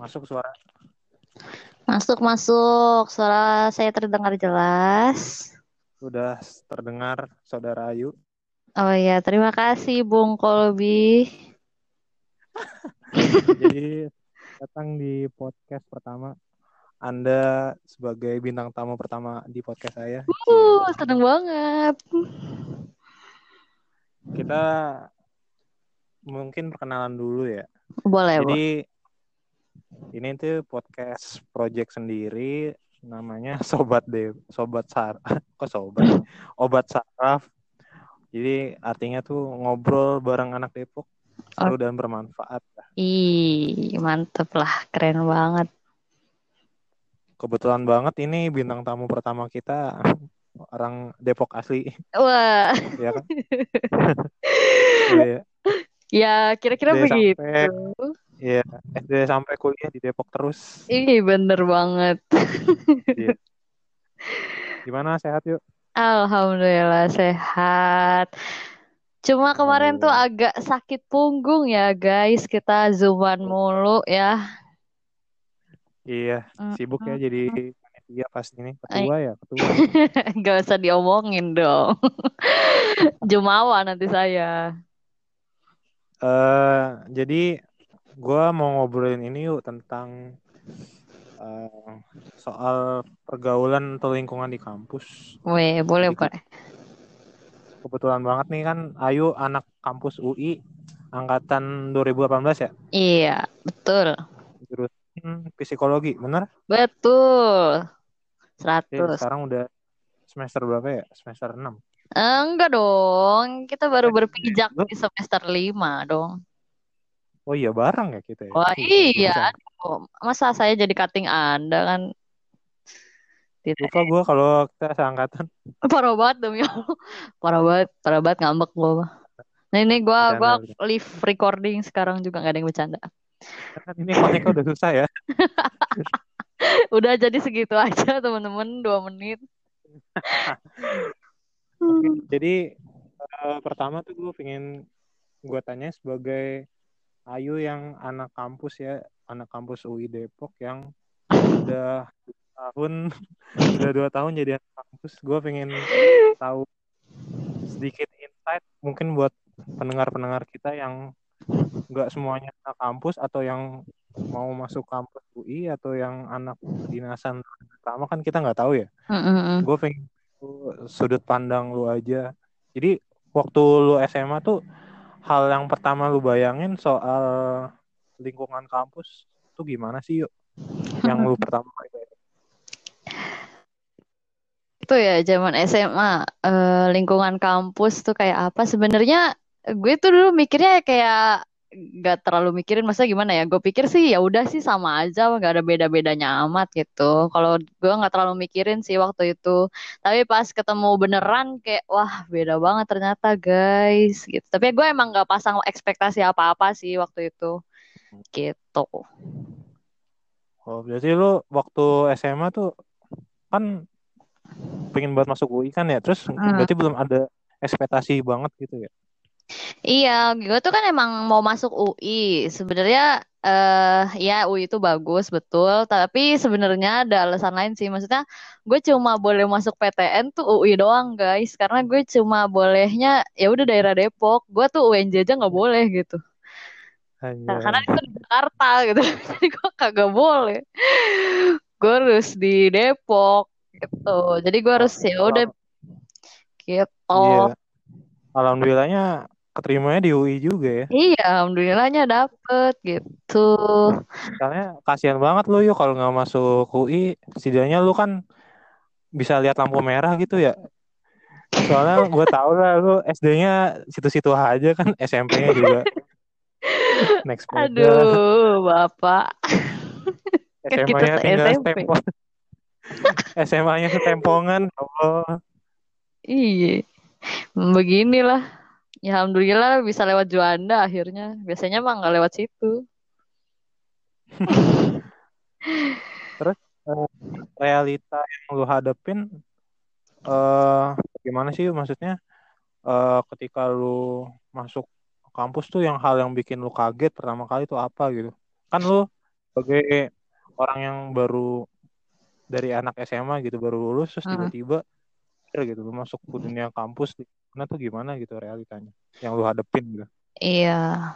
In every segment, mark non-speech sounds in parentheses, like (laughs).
Masuk suara. Masuk, masuk. Suara saya terdengar jelas. Sudah terdengar Saudara Ayu. Oh iya, terima kasih Bung Kolbi. (laughs) Jadi datang di podcast pertama. Anda sebagai bintang tamu pertama di podcast saya. Uh, seneng banget. Kita mungkin perkenalan dulu ya. Boleh, Jadi ini tuh podcast project sendiri namanya (laughs) Sobat De Sobat Sar (laughs) kok Sobat Obat Saraf. Jadi artinya tuh ngobrol bareng anak Depok seru dan bermanfaat. Ih, mantep lah, keren banget. Kebetulan banget ini bintang tamu pertama kita orang Depok asli, Wah, ya kan? (laughs) Iya, ya kira-kira SD begitu. Iya, SD sampai kuliah di Depok terus. Ih, bener banget. Gimana sehat yuk? Alhamdulillah sehat. Cuma kemarin tuh Alhamdulillah. agak sakit punggung ya guys. Kita zooman mulu ya. Iya, sibuk ya jadi panitia pas ini ketua ya, ketua. (laughs) Gak usah diomongin dong. (laughs) Jumawa nanti saya. Eh, jadi gue mau ngobrolin ini yuk tentang eh, soal pergaulan atau lingkungan di kampus. Weh, boleh, boleh. Kebetulan banget nih kan Ayu anak kampus UI angkatan 2018 ya, Iya, betul. jurusan psikologi, bener? Betul. Oke, 100. sekarang udah semester berapa ya? Semester 6. Enggak dong. Kita baru berpijak di semester 5 dong. Oh iya bareng ya kita ya. Wah, iya. Aduh, Masa saya jadi cutting Anda kan? Tidak. Lupa gue kalau kita seangkatan. (laughs) Parah banget demi Allah. Parah banget, parah banget ngambek gue. Nah ini gue bercanda. live recording sekarang juga nggak ada yang bercanda. Kan ini koneknya udah susah ya. (laughs) Udah jadi segitu aja teman-teman, dua menit. (laughs) Oke, jadi eh, pertama tuh gue pengen gue tanya sebagai Ayu yang anak kampus ya, anak kampus UI Depok yang udah tahun, (laughs) udah dua tahun jadi anak kampus. Gue pengen tahu sedikit insight mungkin buat pendengar-pendengar kita yang nggak semuanya anak kampus atau yang mau masuk kampus UI atau yang anak dinasan pertama kan kita nggak tahu ya. Mm-mm. gue pengen sudut pandang lu aja jadi waktu lu SMA tuh hal yang pertama lu bayangin soal lingkungan kampus tuh gimana sih yuk yang lu (laughs) pertama bayangin? Itu ya zaman SMA eh, lingkungan kampus tuh kayak apa? Sebenarnya gue tuh dulu mikirnya kayak gak terlalu mikirin masa gimana ya gue pikir sih ya udah sih sama aja gak ada beda-bedanya amat gitu. Kalau gue nggak terlalu mikirin sih waktu itu. Tapi pas ketemu beneran kayak wah beda banget ternyata guys gitu. Tapi gue emang nggak pasang ekspektasi apa-apa sih waktu itu. Gitu. Oh berarti lu waktu SMA tuh kan pengen buat masuk UI kan ya? Terus Hmm. berarti belum ada ekspektasi banget gitu ya Iya, gue tuh kan emang mau masuk UI. Sebenarnya eh ya UI itu bagus betul, tapi sebenarnya ada alasan lain sih. Maksudnya gue cuma boleh masuk PTN tuh UI doang, guys. Karena gue cuma bolehnya ya udah daerah Depok. Gue tuh UNJ aja nggak boleh gitu. Nah, karena itu di Jakarta gitu. (laughs) Jadi gue kagak boleh. Gue harus di Depok gitu. Jadi gue harus ya udah gitu. Iya. Alhamdulillahnya keterimanya di UI juga ya. Iya, alhamdulillahnya dapet gitu. Soalnya kasihan banget lu yuk kalau nggak masuk UI, setidaknya lu kan bisa lihat lampu merah gitu ya. Soalnya gue tau lah lu SD-nya situ-situ aja kan, (laughs) SMP-nya juga (laughs) naik sepeda, Aduh, Bapak. (laughs) Kan SMA-nya tinggal se-SMP. setempong, SMA-nya setempongan, Allah. Iya. Beginilah. Ya alhamdulillah bisa lewat Juanda akhirnya. Biasanya mah nggak lewat situ. (laughs) Terus eh, realita yang lu hadepin eh gimana sih maksudnya eh ketika lu masuk kampus tuh yang hal yang bikin lu kaget pertama kali tuh apa gitu kan lu sebagai orang yang baru dari anak SMA gitu baru lulus terus tiba-tiba gitu lu masuk ke dunia kampus mana tuh gimana gitu realitanya yang lu hadepin gitu. Iya,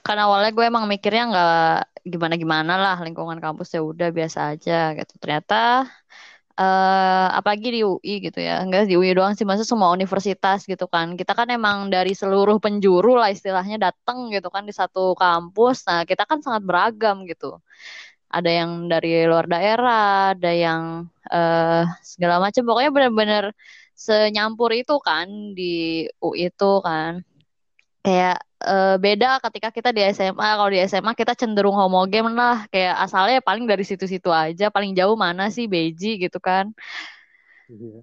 karena awalnya gue emang mikirnya nggak gimana-gimana lah lingkungan kampus ya udah biasa aja gitu. Ternyata eh apalagi di UI gitu ya, enggak di UI doang sih, maksudnya semua universitas gitu kan. Kita kan emang dari seluruh penjuru lah istilahnya datang gitu kan di satu kampus. Nah kita kan sangat beragam gitu. Ada yang dari luar daerah, ada yang eh segala macam. Pokoknya bener-bener senyampur itu kan di UI itu kan kayak eh, beda ketika kita di SMA. Kalau di SMA kita cenderung homogen lah, kayak asalnya paling dari situ-situ aja, paling jauh mana sih Beji gitu kan. Iya.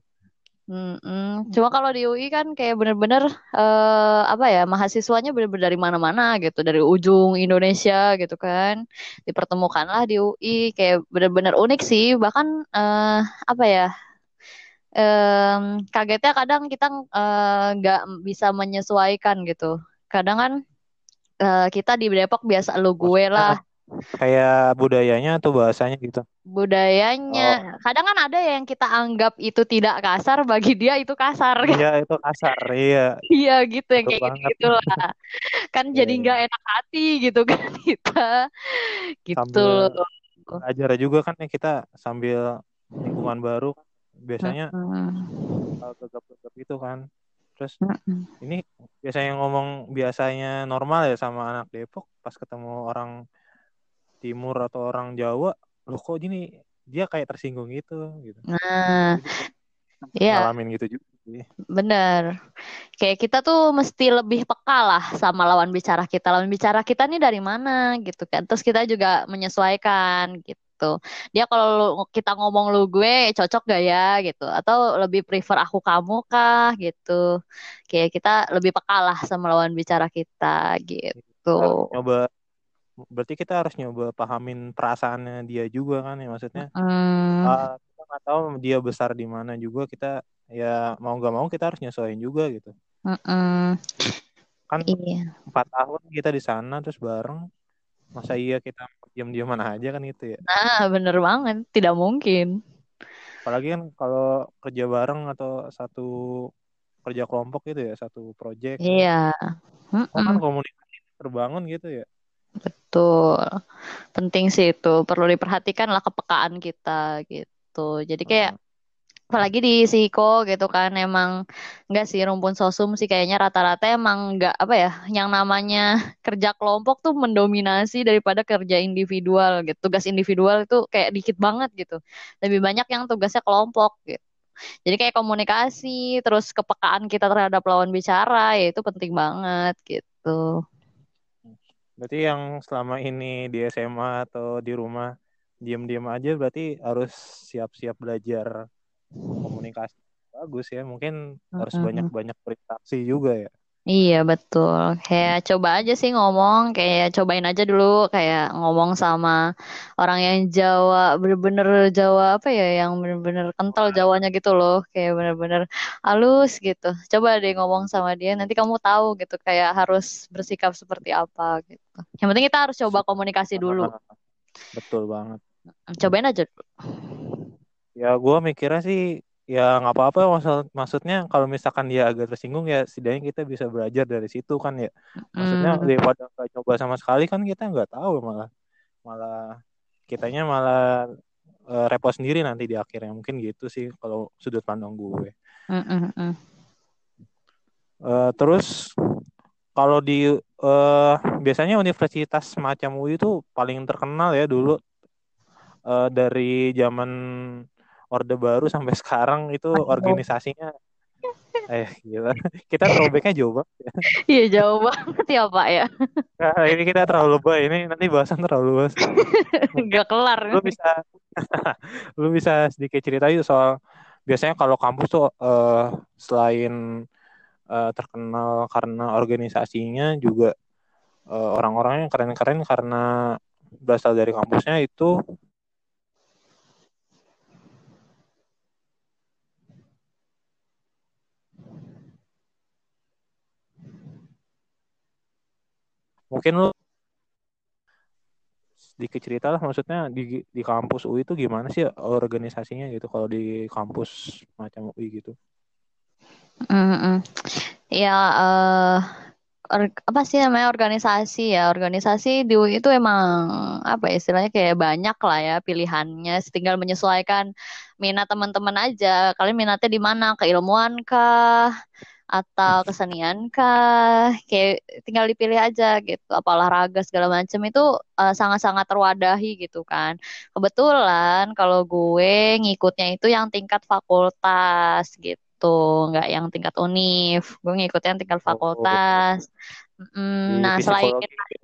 Mm-mm. Cuma kalau di UI kan kayak bener-bener eh, apa ya mahasiswanya bener-bener dari mana-mana gitu, dari ujung Indonesia gitu kan, dipertemukanlah di UI kayak bener-bener unik sih. Bahkan eh, apa ya em, kagetnya kadang kita eh, nggak bisa menyesuaikan gitu. Kadang kan eh, kita di Depok biasa lu gue lah kayak budayanya atau bahasanya gitu. budayanya. Oh, Kadang kan ada yang kita anggap itu tidak kasar, bagi dia itu kasar kan. (laughs) iya itu kasar. Iya, Iya gitu yang kayak banget. gitu-gitu lah. Kan Iya, jadi iya. nggak enak hati gitu kan (laughs) kita. Gitu Sambil belajar juga kan ya kita sambil lingkungan baru biasanya Mm-mm. uh, gegap-gegap itu kan. Terus Mm-mm. ini biasanya ngomong biasanya normal ya sama anak Depok pas ketemu orang Timur atau orang Jawa, loh kok gini dia kayak tersinggung gitu gitu. Nah, ya ngalamin gitu juga bener. Kayak kita tuh mesti lebih peka lah sama lawan bicara kita. Lawan bicara kita nih dari mana gitu kan. Terus kita juga menyesuaikan gitu. Dia kalau kita ngomong lu gue cocok gak ya gitu. Atau lebih prefer aku kamu kah gitu. Kayak kita lebih peka lah sama lawan bicara kita gitu. Nyoba berarti kita harus nyoba pahamin perasaannya dia juga kan ya maksudnya Hmm, uh, kita nggak tahu dia besar di mana juga kita ya mau nggak mau kita harus nyesuaiin juga gitu mm-mm. kan Iya. empat tahun kita di sana terus bareng masa iya kita diam-diaman aja kan gitu ya Nah, bener banget. Tidak mungkin. apalagi kan kalau kerja bareng atau satu kerja kelompok gitu ya satu project Iya. oh kan Mm-mm. komunikasi terbangun gitu ya Betul. Penting sih itu. Perlu diperhatikan lah kepekaan kita gitu. Jadi kayak apalagi di Siko gitu kan emang enggak sih rumpun sosum sih kayaknya rata-rata emang enggak apa ya yang namanya (laughs) kerja kelompok tuh mendominasi daripada kerja individual gitu. Tugas individual itu kayak dikit banget gitu. Lebih banyak yang tugasnya kelompok gitu. Jadi kayak komunikasi terus kepekaan kita terhadap lawan bicara ya itu penting banget gitu. berarti yang selama ini di SMA atau di rumah diam-diam aja berarti harus siap-siap belajar komunikasi bagus ya mungkin harus Mm-mm. banyak-banyak berinteraksi juga ya Iya betul. Kayak coba aja sih ngomong, kayak cobain aja dulu kayak ngomong sama orang yang Jawa, bener-bener Jawa apa ya, yang bener-bener kental Jawanya gitu loh, kayak bener-bener halus gitu. Coba deh ngomong sama dia, nanti kamu tahu gitu kayak harus bersikap seperti apa gitu. Yang penting kita harus coba komunikasi dulu. betul banget Cobain aja dulu. Ya gue mikirnya sih ya nggak apa-apa maksud maksudnya kalau misalkan dia agak tersinggung ya setidaknya kita bisa belajar dari situ kan ya. Maksudnya Hmm, daripada nggak coba sama sekali kan kita nggak tahu malah malah kitanya malah eh, repot sendiri nanti di akhirnya. Mungkin gitu sih kalau sudut pandang gue. Mm, mm, mm. Eh, terus kalau di eh, biasanya universitas semacam UI itu paling terkenal ya dulu eh, dari zaman Orde Baru sampai sekarang itu organisasinya eh gila kita throwbacknya jauh banget ya. Iya jauh banget ya Pak ya. Nah, ini kita terlalu lebay ini nanti bahasan terlalu luas (laughs) Gak kelar. lu bisa (laughs) lu bisa sedikit cerita yuk soal biasanya kalau kampus tuh eh, selain eh, terkenal karena organisasinya juga eh, orang-orangnya keren-keren karena berasal dari kampusnya itu mungkin lu sedikit cerita lah maksudnya di di kampus UI itu gimana sih organisasinya gitu kalau di kampus macam UI gitu? Mm. Ya, uh, apa sih namanya organisasi ya? Organisasi di UI itu emang apa ya istilahnya kayak banyak lah ya pilihannya. Tinggal menyesuaikan minat teman-teman aja. Kalian minatnya di mana? Keilmuan kah atau kesenian kah? Kayak tinggal dipilih aja gitu. Apa olahraga segala macam itu uh, sangat-sangat terwadahi gitu kan. Kebetulan kalau gue ngikutnya itu yang tingkat fakultas gitu. Nggak yang tingkat univ. Gue ngikutnya tingkat oh. fakultas. oh. mm, nah selain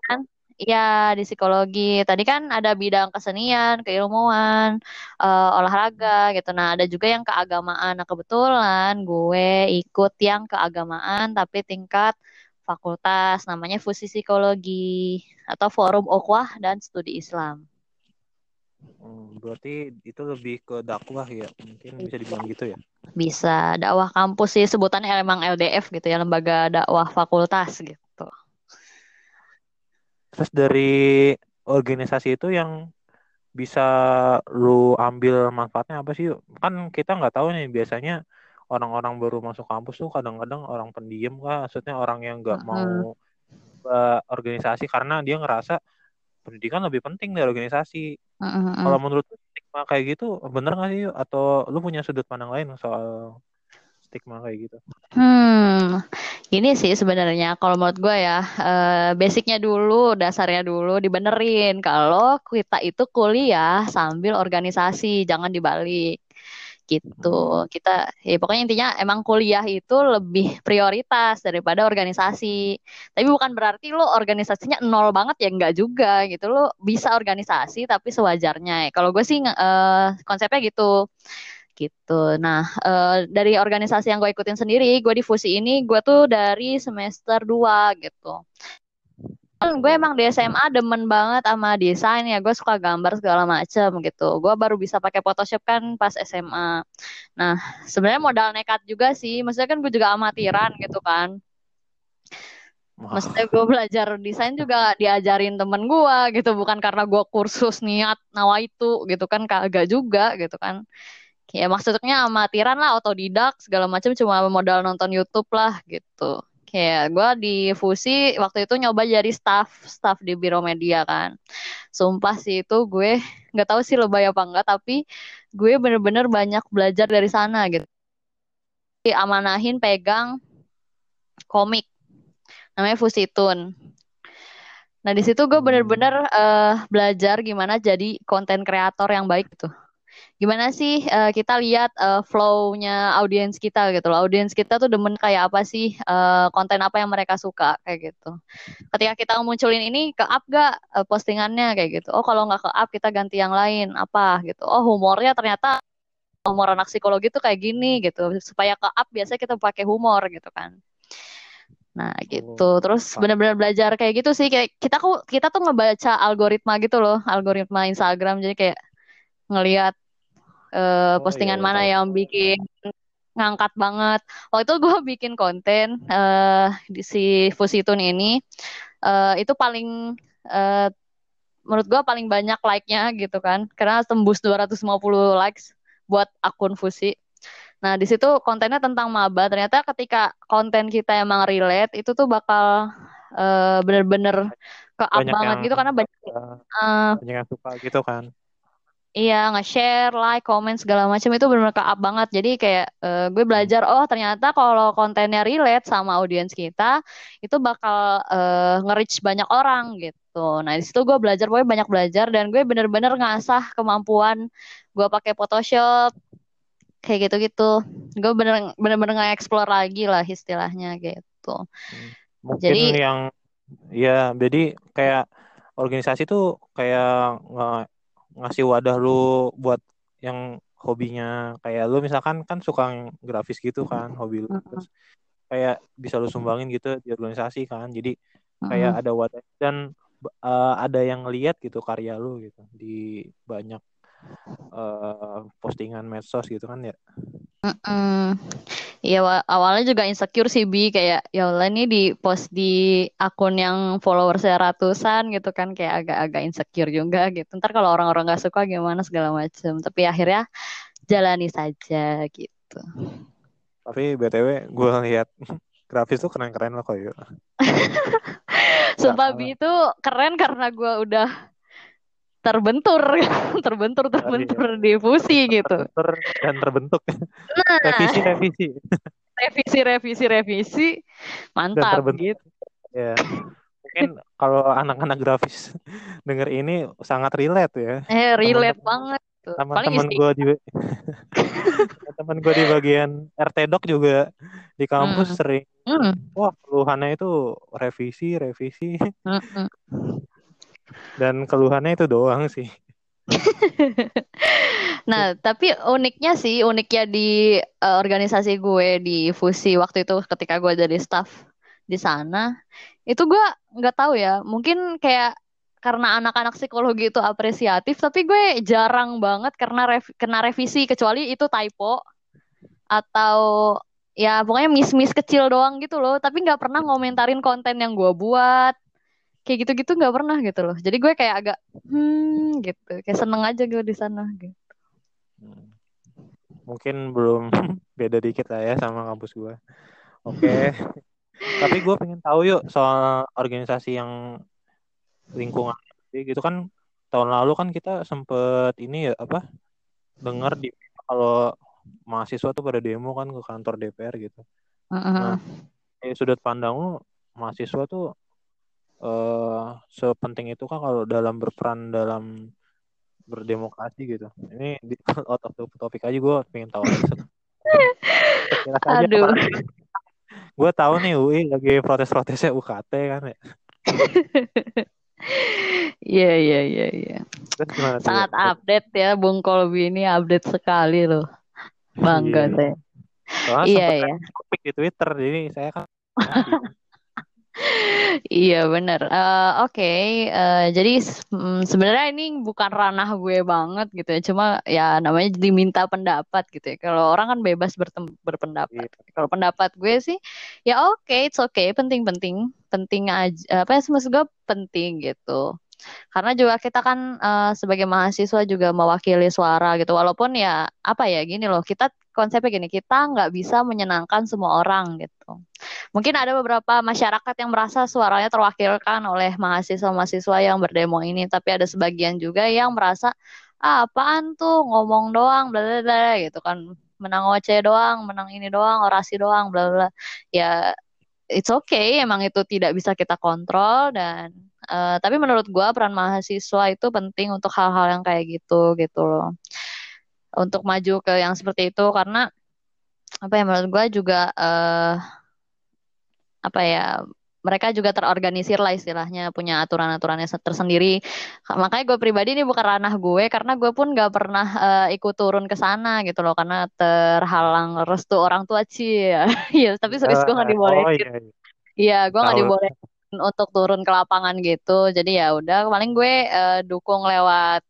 kan Iya, di psikologi. Tadi kan ada bidang kesenian, keilmuan, uh, olahraga gitu. Nah, ada juga yang keagamaan. Nah, kebetulan gue ikut yang keagamaan tapi tingkat fakultas namanya Fusi Psikologi atau Forum Okwah dan Studi Islam. Hmm, berarti itu lebih ke dakwah ya, mungkin bisa dibilang gitu ya? Bisa, dakwah kampus sih sebutannya emang LDF gitu ya, lembaga dakwah fakultas gitu. Terus dari organisasi itu yang bisa lu ambil manfaatnya apa sih? Kan kita nggak tahu nih biasanya orang-orang baru masuk kampus tuh kadang-kadang orang pendiam kah, maksudnya orang yang nggak uh -huh. mau organisasi karena dia ngerasa pendidikan lebih penting dari organisasi. Uh -huh. Kalau menurut stigma kayak gitu bener nggak sih? Atau lu punya sudut pandang lain soal stigma kayak gitu? Hmm, ini sih sebenarnya kalau menurut gue ya, uh, basicnya dulu, dasarnya dulu dibenerin kalau kita itu kuliah sambil organisasi, jangan dibalik gitu. Kita ya pokoknya intinya emang kuliah itu lebih prioritas daripada organisasi. Tapi bukan berarti lo organisasinya nol banget ya enggak juga gitu. Lo bisa organisasi tapi sewajarnya. Kalau gue sih uh, konsepnya gitu gitu. Nah, uh, dari organisasi yang gue ikutin sendiri, gue di Fusi ini, gue tuh dari semester 2 gitu. Kan gue emang di SMA demen banget sama desain ya, gue suka gambar segala macem gitu. Gue baru bisa pakai Photoshop kan pas SMA. Nah, sebenarnya modal nekat juga sih, maksudnya kan gue juga amatiran gitu kan. Maksudnya gue belajar desain juga diajarin temen gue gitu, bukan karena gue kursus niat nawa itu gitu kan, kagak juga gitu kan ya maksudnya amatiran lah otodidak segala macam cuma modal nonton YouTube lah gitu. Kayak gue di Fusi waktu itu nyoba jadi staff staff di biro media kan. Sumpah sih itu gue nggak tahu sih lebay apa enggak tapi gue bener-bener banyak belajar dari sana gitu. Amanahin pegang komik namanya Fusitun. Nah di situ gue bener-bener uh, belajar gimana jadi konten kreator yang baik gitu gimana sih uh, kita lihat uh, flow-nya audiens kita gitu loh. Audiens kita tuh demen kayak apa sih uh, konten apa yang mereka suka kayak gitu. Ketika kita munculin ini ke up gak uh, postingannya kayak gitu. Oh kalau nggak ke up kita ganti yang lain apa gitu. Oh humornya ternyata humor anak psikologi tuh kayak gini gitu. Supaya ke up biasanya kita pakai humor gitu kan. Nah gitu, oh, terus benar-benar belajar kayak gitu sih. Kayak kita kok kita tuh ngebaca algoritma gitu loh, algoritma Instagram. Jadi kayak ngelihat uh, postingan oh, iya, mana tahu. yang bikin ngangkat banget. Waktu itu gue (laughs) bikin konten uh, di si Fusitun ini uh, itu paling uh, menurut gue paling banyak like-nya gitu kan. Karena tembus 250 likes buat akun Fusi. Nah, di situ kontennya tentang maba. Ternyata ketika konten kita emang relate, itu tuh bakal uh, bener-bener ke up banget gitu karena banyak uh, banyak yang suka gitu kan. Iya, nge-share, like, comment segala macam itu benar-benar ke up banget. Jadi kayak uh, gue belajar oh ternyata kalau kontennya relate sama audiens kita itu bakal uh, nge-reach banyak orang gitu. Nah, di situ gue belajar, gue banyak belajar dan gue bener-bener ngasah kemampuan gue pakai Photoshop kayak gitu-gitu. Gue bener bener nge-explore lagi lah istilahnya gitu. Hmm. Mungkin jadi, yang ya jadi kayak organisasi tuh kayak nge ngasih wadah lu buat yang hobinya. Kayak lu misalkan kan suka grafis gitu kan hobi lu. Terus kayak bisa lu sumbangin gitu di organisasi kan. Jadi kayak ada wadah dan uh, ada yang ngeliat gitu karya lu gitu di banyak uh, postingan medsos gitu kan ya Mm-mm. Wa- awalnya juga insecure sih Bi kayak ya Allah ini di post di akun yang followersnya ratusan gitu kan kayak agak-agak insecure juga gitu. Ntar kalau orang-orang nggak suka gimana segala macem. Tapi akhirnya jalani saja gitu. Tapi BTW gue lihat (laughs) grafis tuh keren-keren loh kok yuk. (laughs) Sumpah salah. Bi itu keren karena gue udah (laughs) terbentur, terbentur, Oh, iya. terbentur di fusi gitu. Terbentur dan terbentuk. Nah, Revisi, revisi. revisi, revisi, revisi, mantap gitu. Ya. Mungkin kalau anak-anak grafis denger ini sangat relate ya. Eh, relate Teman-teman banget. teman-teman gue di teman gue di bagian RT Doc juga di kampus Hmm. sering Hmm. wah keluhannya itu revisi revisi Mm-mm. Dan keluhannya itu doang sih (laughs) Nah, tapi uniknya sih, uniknya di eh, organisasi gue di Fusi waktu itu ketika gue jadi staff di sana, itu gue nggak tahu ya, mungkin kayak karena anak-anak psikologi itu apresiatif, tapi gue jarang banget karena rev kena revisi kecuali itu typo atau ya pokoknya miss-miss kecil doang gitu loh, tapi nggak pernah ngomentarin konten yang gue buat. Kayak gitu-gitu nggak pernah gitu loh. Jadi gue kayak agak hmm gitu, kayak seneng aja gue di sana gitu. Hmm. mungkin belum (laughs) beda dikit lah ya sama kampus gue oke (laughs) tapi gue pengen tahu yuk soal organisasi yang lingkungan gitu kan tahun lalu kan kita sempet ini ya apa dengar di kalau mahasiswa tuh pada demo kan ke kantor DPR gitu nah dari sudut pandang lu mahasiswa tuh eh sepenting itu kan kalau dalam berperan dalam berdemokrasi gitu. Ini di (laughs) out of the topic aja gue pengen tahu Aduh. gue tahu nih UI lagi protes-protesnya UKT kan ya. Iya iya iya iya. Gimana tuh? Sangat update ya Bung Kolbi ini update sekali loh. Bangga Iya. saya. Soalnya Iya iya. ada topik di Twitter jadi saya kan (laughs) Iya benar. Eh, Oke, Eh, jadi mm, sebenarnya ini bukan ranah gue banget gitu ya. Cuma ya namanya diminta pendapat gitu ya. Kalau orang kan bebas berpendapat. Iya. Kalau pendapat gue sih, ya oke, it's okay, penting-penting, penting aja. Apa ya maksud gue penting gitu. Karena juga kita kan eh, sebagai mahasiswa juga mewakili suara gitu. Walaupun ya apa ya gini loh, kita konsepnya gini, kita nggak bisa menyenangkan semua orang gitu. Mungkin ada beberapa masyarakat yang merasa suaranya terwakilkan oleh mahasiswa-mahasiswa yang berdemo ini, tapi ada sebagian juga yang merasa ah, apaan tuh ngomong doang, bla bla bla gitu kan, menang OC doang, menang ini doang, orasi doang, bla bla. Ya it's okay, emang itu tidak bisa kita kontrol dan eh, tapi menurut gua peran mahasiswa itu penting untuk hal-hal yang kayak gitu gitu loh. Untuk maju ke yang seperti itu karena apa ya menurut gua juga eh apa ya mereka juga terorganisir lah istilahnya punya aturan-aturannya se- tersendiri makanya gue pribadi ini bukan ranah gue karena gue pun gak pernah eh, ikut turun ke sana gitu loh karena terhalang restu orang tua sih (laughs) ya Iya, tapi serius gue dibolehin oh gitu. iya. iya. Iya, gue nggak Tahu. Untuk turun ke lapangan gitu. Jadi ya udah, paling gue eh, dukung lewat,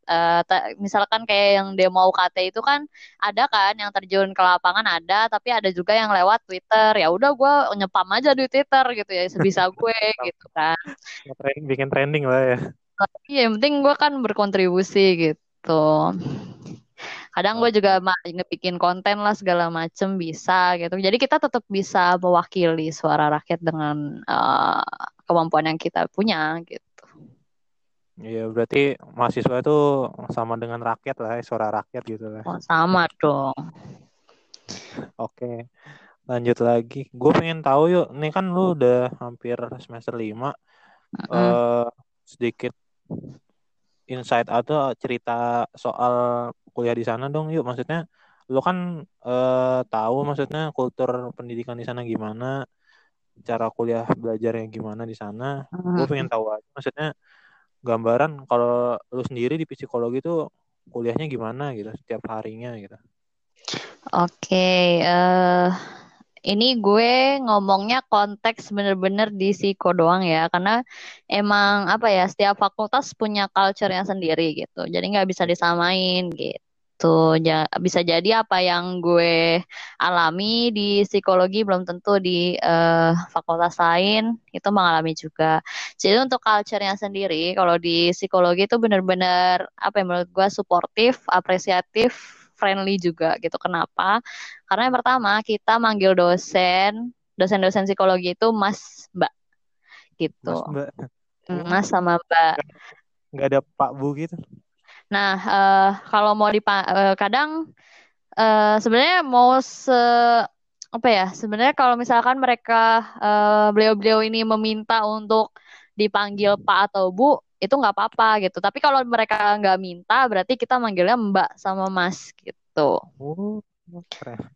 ta- misalkan kayak yang demo UKT itu kan ada kan yang terjun ke lapangan ada, tapi ada juga yang lewat Twitter. Ya udah, gue nyepam aja di Twitter gitu ya, sebisa (laughs) gue gitu kan. Bikin trending lah ya. Tapi yang penting gue kan berkontribusi gitu. Kadang gue juga ngebikin konten lah segala macem bisa gitu. Jadi kita tetap bisa mewakili suara rakyat dengan eh, kemampuan yang kita punya gitu. Iya, berarti mahasiswa itu sama dengan rakyat lah, ya, suara rakyat gitu lah. Oh, sama dong. Oke, lanjut lagi. Gue pengen tahu yuk, ini kan lu udah hampir semester 5. Mm-mm. eh sedikit insight atau cerita soal kuliah di sana dong yuk. Maksudnya lu kan eh, tahu maksudnya kultur pendidikan di sana gimana, cara kuliah belajarnya gimana di sana. Gue pengen tahu aja maksudnya gambaran kalau lu sendiri di psikologi tuh kuliahnya gimana gitu setiap harinya gitu. Oke, eh ini gue ngomongnya konteks bener-bener di psiko doang ya, karena emang apa ya setiap fakultas punya culture-nya sendiri gitu, jadi nggak bisa disamain gitu. Ja, bisa jadi apa yang gue alami di psikologi belum tentu di uh, fakultas lain itu mengalami juga. Jadi untuk culture-nya sendiri, kalau di psikologi itu benar-benar apa yang menurut gue suportif, apresiatif, friendly juga gitu. Kenapa? Karena yang pertama kita manggil dosen, dosen-dosen psikologi itu Mas Mbak gitu. Mas Mbak. Mas sama Mbak. Nggak ada Pak Bu gitu. Nah, uh, kalau mau di uh, kadang uh, sebenarnya mau se apa ya? Sebenarnya kalau misalkan mereka beliau-beliau uh, ini meminta untuk dipanggil Pak atau Bu, itu nggak apa-apa gitu. Tapi kalau mereka nggak minta, berarti kita manggilnya Mbak sama Mas gitu. Oh, keren.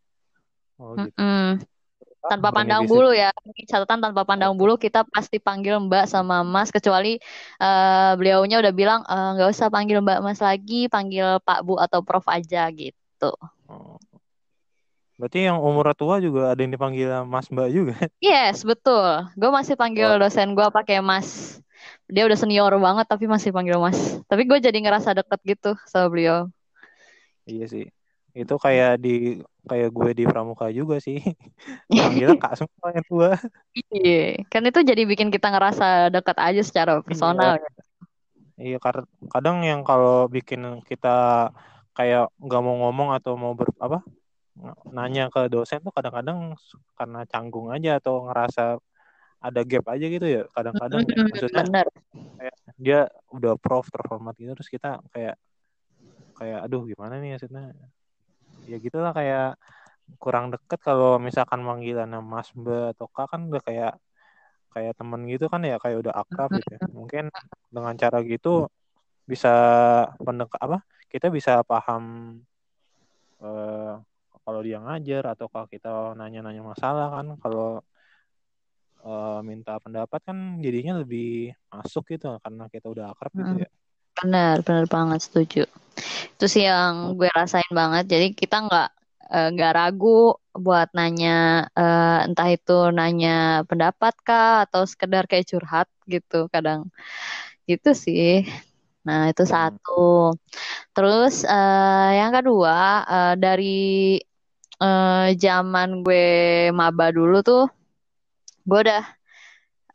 Oh, gitu. Mm -mm tanpa pandang bulu ya catatan tanpa pandang bulu kita pasti panggil Mbak sama Mas kecuali uh, beliaunya udah bilang eh, nggak uh, usah panggil Mbak Mas lagi panggil Pak Bu atau Prof aja gitu. Oh. Berarti yang umur tua juga ada yang dipanggil Mas Mbak juga? Yes betul. Gue masih panggil oh. dosen gue pakai Mas. Dia udah senior banget tapi masih panggil Mas. Tapi gue jadi ngerasa deket gitu sama beliau. Iya sih. Itu kayak di kayak gue di pramuka juga sih. (laughs) Panggilnya kak semua yang tua. Iya. Kan itu jadi bikin kita ngerasa dekat aja secara personal iya, iya kadang yang kalau bikin kita kayak nggak mau ngomong atau mau ber apa nanya ke dosen tuh kadang-kadang karena canggung aja atau ngerasa ada gap aja gitu ya kadang-kadang maksudnya Bener. kayak dia udah prof terhormat gitu terus kita kayak kayak aduh gimana nih maksudnya ya gitulah kayak kurang deket kalau misalkan manggilan Mas Mbak atau Kak kan udah kayak kayak temen gitu kan ya kayak udah akrab gitu ya. Mungkin dengan cara gitu bisa pendekat apa? Kita bisa paham eh, kalau dia ngajar atau kalau kita nanya-nanya masalah kan kalau eh, minta pendapat kan jadinya lebih masuk gitu karena kita udah akrab gitu ya. Benar, benar banget setuju. Itu sih yang gue rasain banget. Jadi kita nggak eh, nggak ragu buat nanya uh, entah itu nanya pendapat kah atau sekedar kayak curhat gitu kadang. Gitu sih. Nah, itu hmm. satu. Terus uh, yang kedua uh, dari uh, zaman gue maba dulu tuh gue udah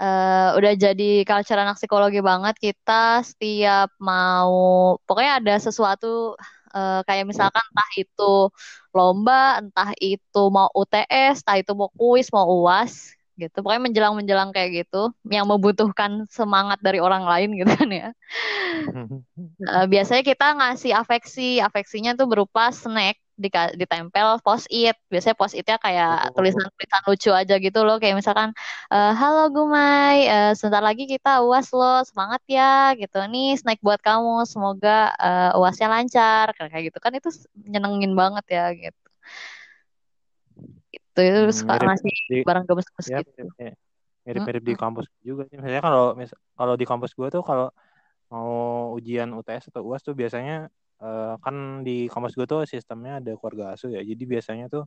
uh, udah jadi culture anak psikologi banget. Kita setiap mau pokoknya ada sesuatu uh, kayak misalkan entah itu lomba entah itu mau UTS entah itu mau kuis mau uas gitu. Pokoknya menjelang menjelang kayak gitu yang membutuhkan semangat dari orang lain gitu kan ya. Uh, (laughs) biasanya kita ngasih afeksi. Afeksinya tuh berupa snack di, ditempel post it biasanya post itnya kayak tulisan-tulisan lucu aja gitu loh. Kayak misalkan e, halo Gumai uh, sebentar lagi kita uas lo semangat ya gitu. Nih snack buat kamu. Semoga uh, uasnya lancar. Kayak gitu. Kan itu nyenengin banget ya gitu. Itu itu hmm, suka ngasih barang gemes-gemes ya, gitu. mirip-mirip hmm. di kampus juga sih. Misalnya kalau kalau di kampus gue tuh kalau mau ujian UTS atau UAS tuh biasanya uh, kan di kampus gue tuh sistemnya ada keluarga asuh ya. Jadi biasanya tuh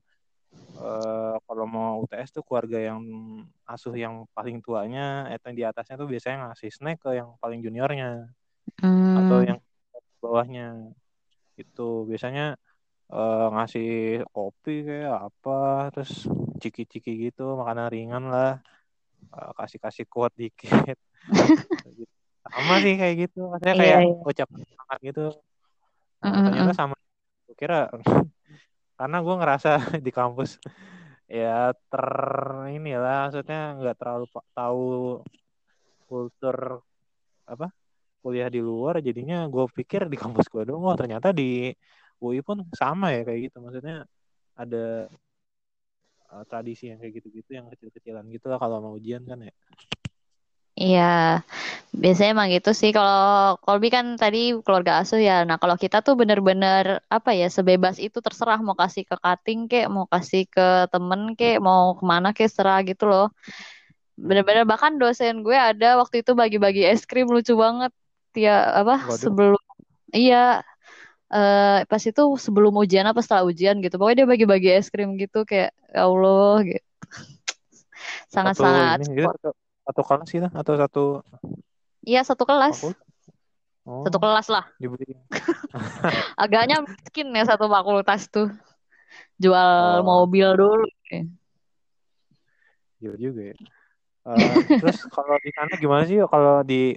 uh, kalau mau UTS tuh keluarga yang asuh yang paling tuanya atau yang di atasnya tuh biasanya ngasih snack ke yang paling juniornya hmm. atau yang bawahnya. Itu biasanya uh, ngasih kopi kayak apa terus ciki-ciki gitu makanan ringan lah. Uh, kasih-kasih kuat dikit. (laughs) Sama sih kayak gitu. Maksudnya iya, kayak iya, iya. ucapan semangat gitu Nah, ternyata sama. Gue kira (laughs) karena gue ngerasa (laughs) di kampus ya ter ini lah maksudnya nggak terlalu tahu kultur apa kuliah di luar jadinya gue pikir di kampus gue dong oh ternyata di UI pun sama ya kayak gitu. Maksudnya ada uh, tradisi yang kayak gitu-gitu yang kecil-kecilan gitu lah kalau mau ujian kan ya Iya, biasanya emang gitu sih. Kalau Kolbi kan tadi keluarga asuh ya. Nah, kalau kita tuh bener-bener apa ya, sebebas itu terserah mau kasih ke cutting kek, mau kasih ke temen kek, mau ke mana kek, serah gitu loh. Bener-bener bahkan dosen gue ada waktu itu bagi-bagi es krim lucu banget. Dia apa Waduh. sebelum iya uh, pas itu sebelum ujian apa setelah ujian gitu. Pokoknya dia bagi-bagi es krim gitu kayak ya Allah gitu. (laughs) Sangat-sangat satu kelas gitu atau satu Iya satu kelas. Oh, Satu kelas lah. dibeli. (laughs) Agaknya miskin ya satu fakultas tuh. Jual Oh. mobil dulu. Iya juga ya. Eh, (laughs) terus kalau di sana gimana sih kalau di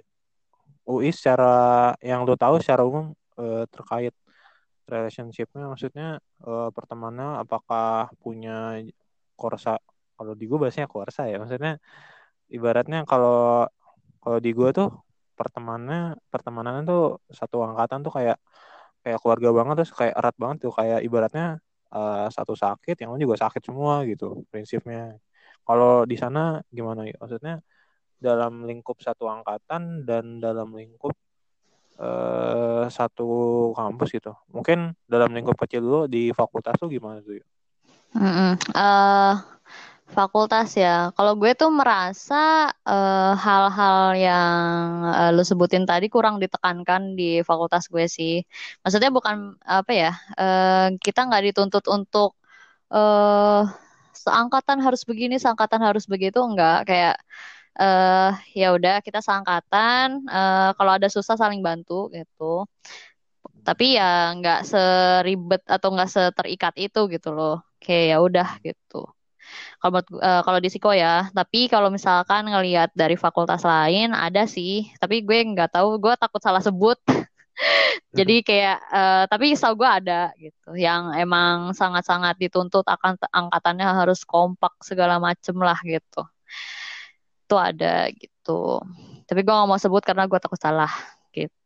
UI secara yang lo tahu secara umum eh, terkait relationshipnya maksudnya eh, pertemanannya apakah punya korsa kalau di gue bahasanya korsa ya maksudnya ibaratnya kalau kalau di gue tuh pertemanannya pertemanan tuh satu angkatan tuh kayak kayak keluarga banget terus kayak erat banget tuh kayak ibaratnya eh, satu sakit yang lain juga sakit semua gitu prinsipnya kalau di sana gimana ya maksudnya dalam lingkup satu angkatan dan dalam lingkup eh, satu kampus gitu mungkin dalam lingkup kecil dulu di fakultas tuh gimana tuh ya? Mm-mm. Eh, fakultas ya. Kalau gue tuh merasa eh, hal-hal yang eh, lu sebutin tadi kurang ditekankan di fakultas gue sih. Maksudnya bukan apa ya? eh, kita nggak dituntut untuk eh seangkatan harus begini, seangkatan harus begitu, enggak. Kayak eh ya udah kita seangkatan. eh, kalau ada susah saling bantu gitu. Tapi ya nggak seribet atau nggak seterikat itu gitu loh. Kayak ya udah gitu. Kalau gu- eh, kalau di Siko ya, tapi kalau misalkan ngelihat dari fakultas lain ada sih, tapi gue nggak tahu, gue takut salah sebut. (laughs) Jadi kayak, eh, tapi setahu gue ada gitu, yang emang sangat-sangat dituntut akan angkatannya harus kompak segala macem lah gitu. Itu ada gitu. Tapi gue nggak mau sebut karena gue takut salah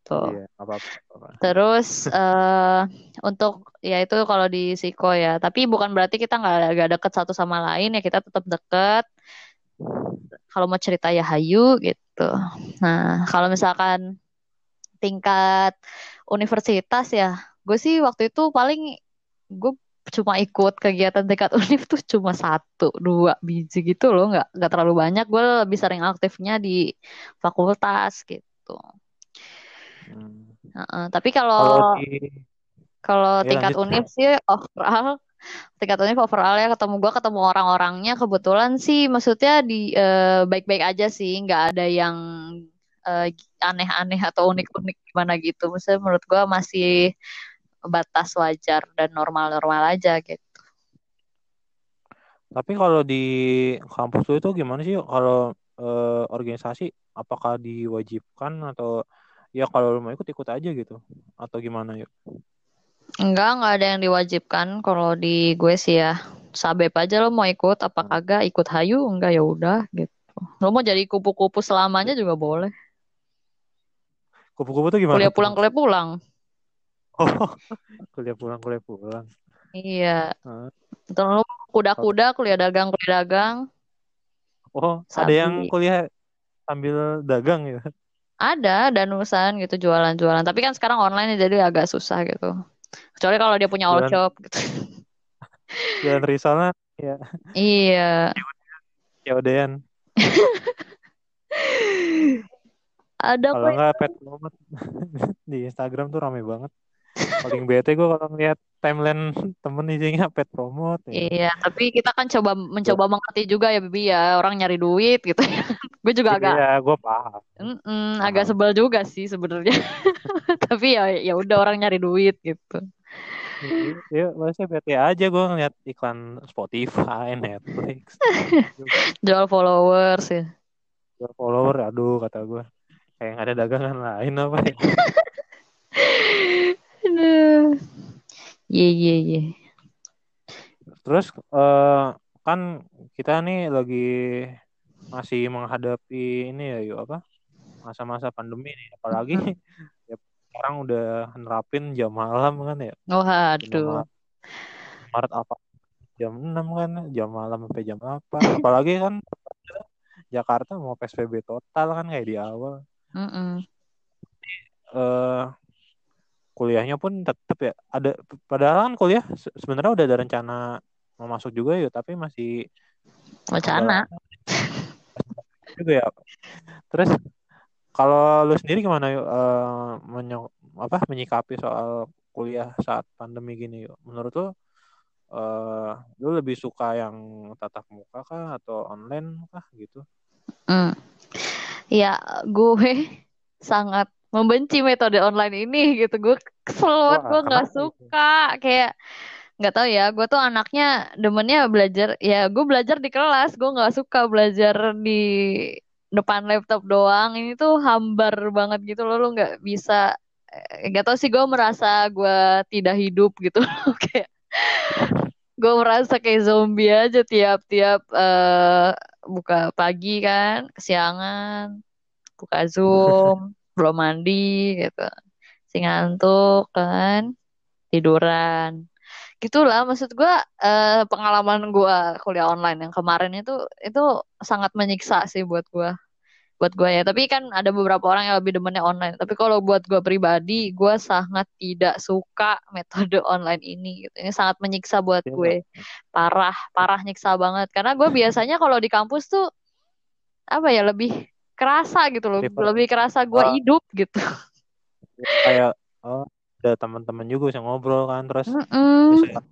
gitu. Iya, apa apa. Terus eh untuk ya itu kalau di Siko ya, tapi bukan berarti kita nggak nggak deket satu sama lain ya kita tetap deket. Kalau mau cerita ya hayu gitu. Nah kalau misalkan tingkat universitas ya, gue sih waktu itu paling gue cuma ikut kegiatan tingkat (laughs) univ tuh cuma satu dua biji gitu loh, nggak nggak terlalu banyak. Gue lebih sering aktifnya di fakultas gitu. Hmm. Heeh, tapi Kalau kalau ya tingkat lanjut. univ sih overall, tingkat univ overall ya ketemu gua ketemu orang-orangnya kebetulan sih maksudnya di eh, baik-baik aja sih, nggak ada yang eh, aneh-aneh atau unik-unik gimana gitu. Maksudnya menurut gua masih batas wajar dan normal-normal aja gitu. Tapi kalau di kampus lu itu gimana sih kalau eh, organisasi apakah diwajibkan atau ya kalau lu mau ikut ikut aja gitu atau gimana yuk? Enggak, nggak ada yang diwajibkan kalau di gue sih ya. Sabep aja lo mau ikut apa Hmm. kagak, ikut hayu enggak ya udah gitu. Lo mau jadi kupu-kupu selamanya juga boleh. Kupu-kupu tuh gimana Kuliah pulang, kuliah pulang. Oh, (laughs) kuliah pulang kuliah pulang. Iya. Atau lu kuda-kuda, kuliah dagang, kuliah dagang, Oh, ada yang kuliah sambil dagang ya? Ada danusan gitu jualan-jualan. Tapi kan sekarang online ya, jadi agak susah gitu. Kecuali kalau dia punya all shop gitu. (laughs) jualan risolnya ya Iya. ya udahan. (laughs) Ada Kalau nggak pet promote (laughs) di Instagram tuh rame banget. Paling bete gue kalau ngeliat timeline temen isinya pet promote ya. Iya, tapi kita kan coba mencoba mengerti juga ya Bibi ya, orang nyari duit gitu ya. Gue juga agak Iya, gue paham, mm-mm, agak paham. sebel juga sih sebenarnya. (laughs) Tapi ya ya udah orang nyari duit gitu. Ya, maksudnya bete aja gue ngeliat iklan Spotify, (laughs) Netflix, Jual followers ya. Jual follower, aduh kata gue kayak nggak ada dagangan lain apa ya. Aduh. Iya, iya, iya. Terus eh, kan kita nih lagi masih menghadapi ini ya yuk apa masa-masa pandemi nih apalagi (laughs) ya sekarang udah nerapin jam malam kan ya. Oh, aduh. malam. Maret apa? Jam 6 kan jam malam sampai jam 8 apalagi kan (laughs) Jakarta mau PSBB total kan kayak di awal. Mm-mm. eh kuliahnya pun tetap ya ada padahal kan kuliah se- sebenarnya udah ada rencana mau masuk juga yuk tapi masih Wacana. Juga ya. Terus kalau lu sendiri gimana yuk eh, menyo- apa menyikapi soal kuliah saat pandemi gini yuk? Menurut lu eh lu lebih suka yang tatap muka kah atau online kah gitu? Mm. Ya, gue sangat membenci metode online ini gitu. Gue kesel banget gue nggak itu? suka. Kayak nggak tahu ya gue tuh anaknya demennya belajar ya gue belajar di kelas gue nggak suka belajar di depan laptop doang. Ini tuh hambar banget gitu loh lu nggak bisa eh, nggak tahu sih gue merasa gue tidak hidup gitu (laughs) kayak gue merasa kayak zombie aja tiap-tiap eh buka pagi kan kesiangan buka Zoom (laughs) belum mandi gitu si ngantuk kan tiduran gitulah maksud gue eh, pengalaman gue kuliah online yang kemarin itu itu sangat menyiksa sih buat gue buat gue ya. Tapi kan ada beberapa orang yang lebih demennya online. Tapi kalau buat gue pribadi gue sangat tidak suka metode online ini gitu. Ini sangat menyiksa buat Iya. gue. Parah parah nyiksa banget. Karena gue biasanya kalau di kampus tuh apa ya lebih kerasa gitu loh. Lebih kerasa gue Oh. hidup gitu. Kayak oh ada teman-teman juga bisa ngobrol kan terus Mm-mm. bisa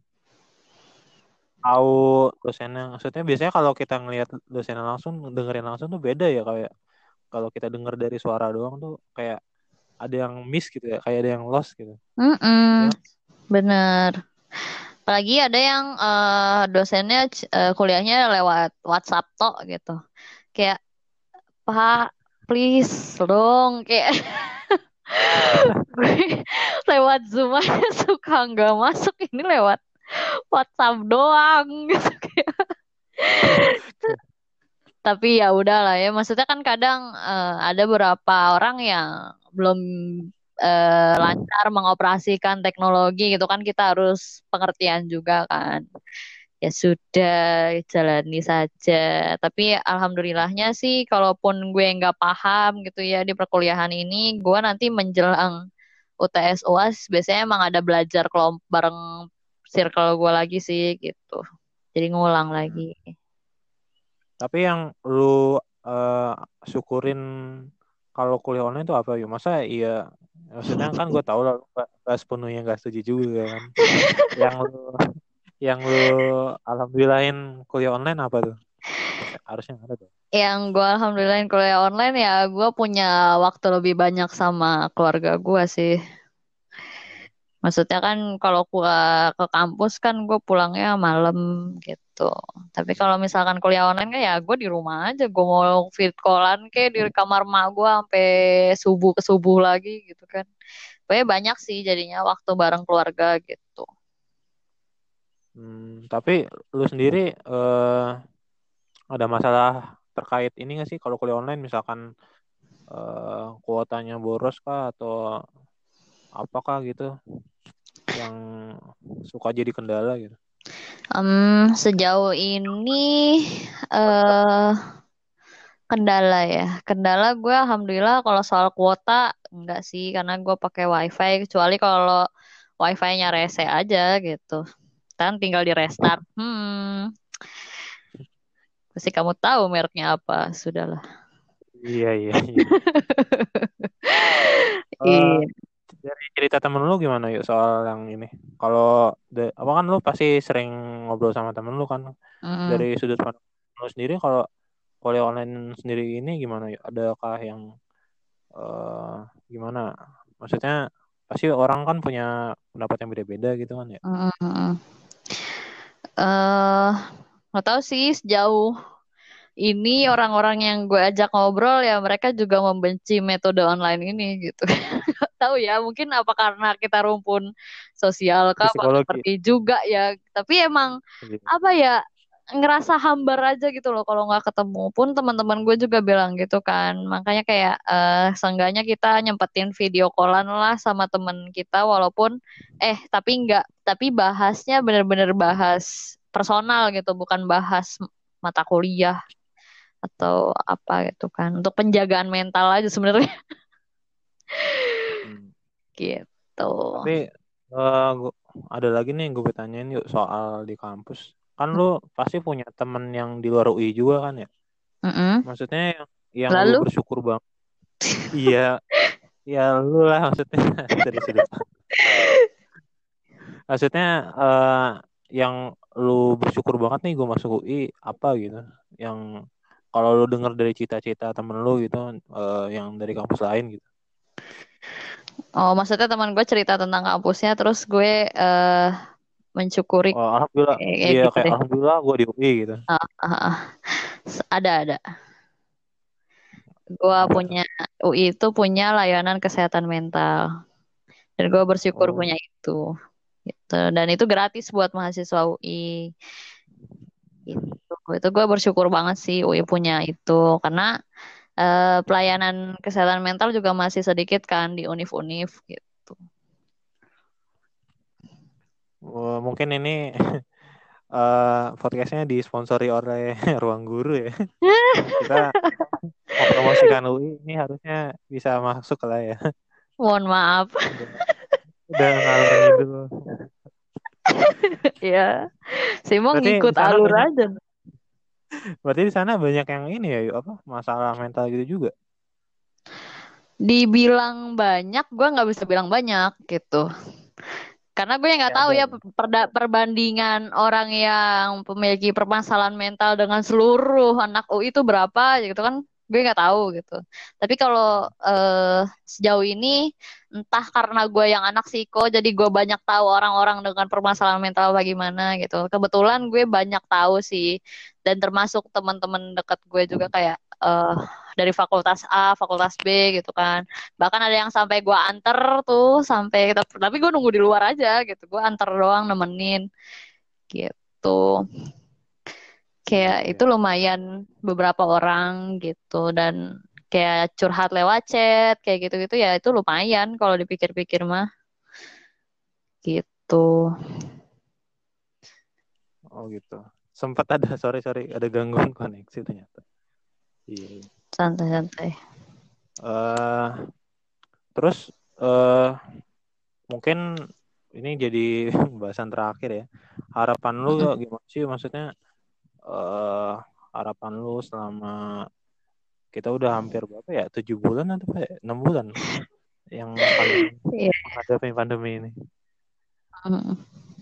tahu dosennya. Maksudnya biasanya kalau kita ngelihat dosennya langsung dengerin langsung tuh beda ya kayak kalau kita denger dari suara doang tuh kayak ada yang miss gitu ya, kayak ada yang lost gitu. Mm-mm. Ya. Bener. Apalagi ada yang eh, dosennya eh, kuliahnya lewat WhatsApp tok gitu. Kayak, Pak, please dong. Kayak (laughs) gue lewat Zoom aja (laughs) suka nggak masuk. Ini lewat WhatsApp doang gitu. Tapi ya udahlah ya. Maksudnya kan kadang eh, ada beberapa orang yang belum eh, lancar mengoperasikan teknologi gitu kan kita harus pengertian juga kan. Ya sudah jalani saja. Tapi alhamdulillahnya sih kalaupun gue nggak paham gitu ya di perkuliahan ini, gue nanti menjelang UTS UAS biasanya emang ada belajar kelompok bareng circle gue lagi sih gitu. Jadi ngulang lagi. Tapi yang lu eh, syukurin kalau kuliah online itu apa ya? Masa iya maksudnya kan gue tahu lah nggak sepenuhnya nggak setuju juga kan. (laughs) yang lu yang lu alhamdulillahin kuliah online apa tuh? Harusnya ada tuh. Yang gue alhamdulillahin kuliah online ya gue punya waktu lebih banyak sama keluarga gue sih. Maksudnya kan kalau gue ke kampus kan gue pulangnya malam gitu. Tapi kalau misalkan kuliah online kan ya gue di rumah aja. Gue mau fit callan kayak di kamar mak gue sampai subuh ke subuh lagi gitu kan. Pokoknya banyak sih jadinya waktu bareng keluarga gitu. Hmm, tapi lu sendiri eh, ada masalah terkait ini nggak sih kalau kuliah online misalkan eh, kuotanya boros kah atau apakah gitu yang suka jadi kendala gitu? Em, sejauh ini eh kendala ya. Kendala gue alhamdulillah kalau soal kuota enggak sih karena gue pakai wifi kecuali kalau wifi-nya rese aja gitu. Tinggal di restart. Hmm. Pasti kamu tahu mereknya apa, sudahlah. Iya iya iya. (laughs) Iya. Dari cerita temen lu gimana yuk soal yang ini? Kalau de- apa kan lu pasti sering ngobrol sama temen lu kan Mm-mm. dari sudut pandang lu sendiri kalau kuliah online sendiri ini gimana yuk? Adakah yang eh gimana? Maksudnya pasti orang kan punya pendapat yang beda-beda gitu kan ya? Mm-mm. Eh, nggak tahu sih sejauh ini orang-orang yang gue ajak ngobrol ya mereka juga membenci metode online ini gitu. (laughs) Tahu ya, mungkin apa karena kita rumpun sosial kah, ngerti juga ya. Tapi emang Gitu. apa ya ngerasa hambar aja gitu loh kalau nggak ketemu. Pun teman-teman gue juga bilang gitu kan. Makanya kayak eh seenggaknya kita nyempetin video callan lah sama temen kita walaupun eh tapi nggak tapi bahasnya bener-bener bahas personal gitu bukan bahas mata kuliah atau apa gitu kan. Untuk penjagaan mental aja sebenarnya. Hmm. (laughs) gitu. Tapi eh, gua- ada lagi nih yang gue tanyain yuk soal di kampus. Kan lu pasti punya temen yang di luar UI juga kan ya? Mm-mm. Maksudnya yang, yang Lalu? lu bersyukur banget. (laughs) iya, ya lu lah maksudnya (laughs) dari sudut. Maksudnya eh, yang lu bersyukur banget nih gue masuk UI apa gitu? Yang kalau lu denger dari cita-cita temen lu gitu, eh, yang dari kampus lain gitu. Oh, maksudnya teman gue cerita tentang kampusnya, terus gue uh, mencukuri. Oh, alhamdulillah. Kayak, iya, gitu kayak deh. alhamdulillah gue di UI gitu. Uh, uh, uh. Ada ada. Gue punya UI itu punya layanan kesehatan mental, dan gue bersyukur oh. punya itu. Gitu. Dan itu gratis buat mahasiswa UI. Gitu. Itu gue bersyukur banget sih UI punya itu karena uh, pelayanan kesehatan mental juga masih sedikit kan di univ-univ gitu. Oh, mungkin ini uh, (laughs) podcastnya disponsori oleh (laughs) Ruang Guru ya. (laughs) Kita promosikan UI ini harusnya bisa masuk lah ya. Mohon maaf. Udah, ngalor ngidul. ya, saya mau ngikut alur aja. Berarti di sana banyak yang ini ya, apa masalah mental gitu juga? Dibilang banyak, gue nggak bisa bilang banyak gitu. Karena gue nggak ya, tahu ya perda perbandingan orang yang memiliki permasalahan mental dengan seluruh anak UI itu berapa gitu kan gue nggak tahu gitu. Tapi kalau uh, sejauh ini entah karena gue yang anak psiko jadi gue banyak tahu orang-orang dengan permasalahan mental bagaimana gitu. Kebetulan gue banyak tahu sih dan termasuk teman-teman dekat gue juga kayak uh, dari fakultas A, fakultas B gitu kan. Bahkan ada yang sampai gue anter tuh sampai tapi gue nunggu di luar aja gitu. Gue anter doang nemenin gitu. Kayak itu lumayan beberapa orang gitu dan kayak curhat lewat chat kayak gitu-gitu ya itu lumayan kalau dipikir-pikir mah gitu oh gitu sempat ada sorry sorry ada gangguan koneksi ternyata iya, santai-santai. Uh, terus uh, mungkin ini jadi (laughs) bahasan terakhir ya. Harapan lu gimana sih? Maksudnya uh, harapan lu selama kita udah hampir berapa ya? Tujuh bulan atau apa ya? enam bulan (laughs) yang pandemi, yeah. menghadapi pandemi ini.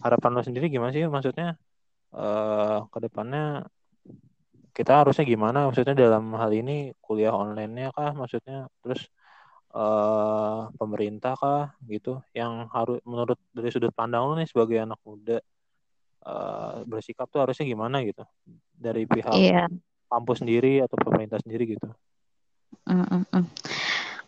Harapan lo sendiri gimana sih? Maksudnya uh, ke depannya kita harusnya gimana? Maksudnya dalam hal ini kuliah online-nya kah? Maksudnya terus uh, pemerintah kah? Gitu. Yang harus menurut dari sudut pandang lo nih sebagai anak muda uh, bersikap tuh harusnya gimana gitu? Dari pihak yeah kampus sendiri atau pemerintah sendiri gitu? Mm -mm.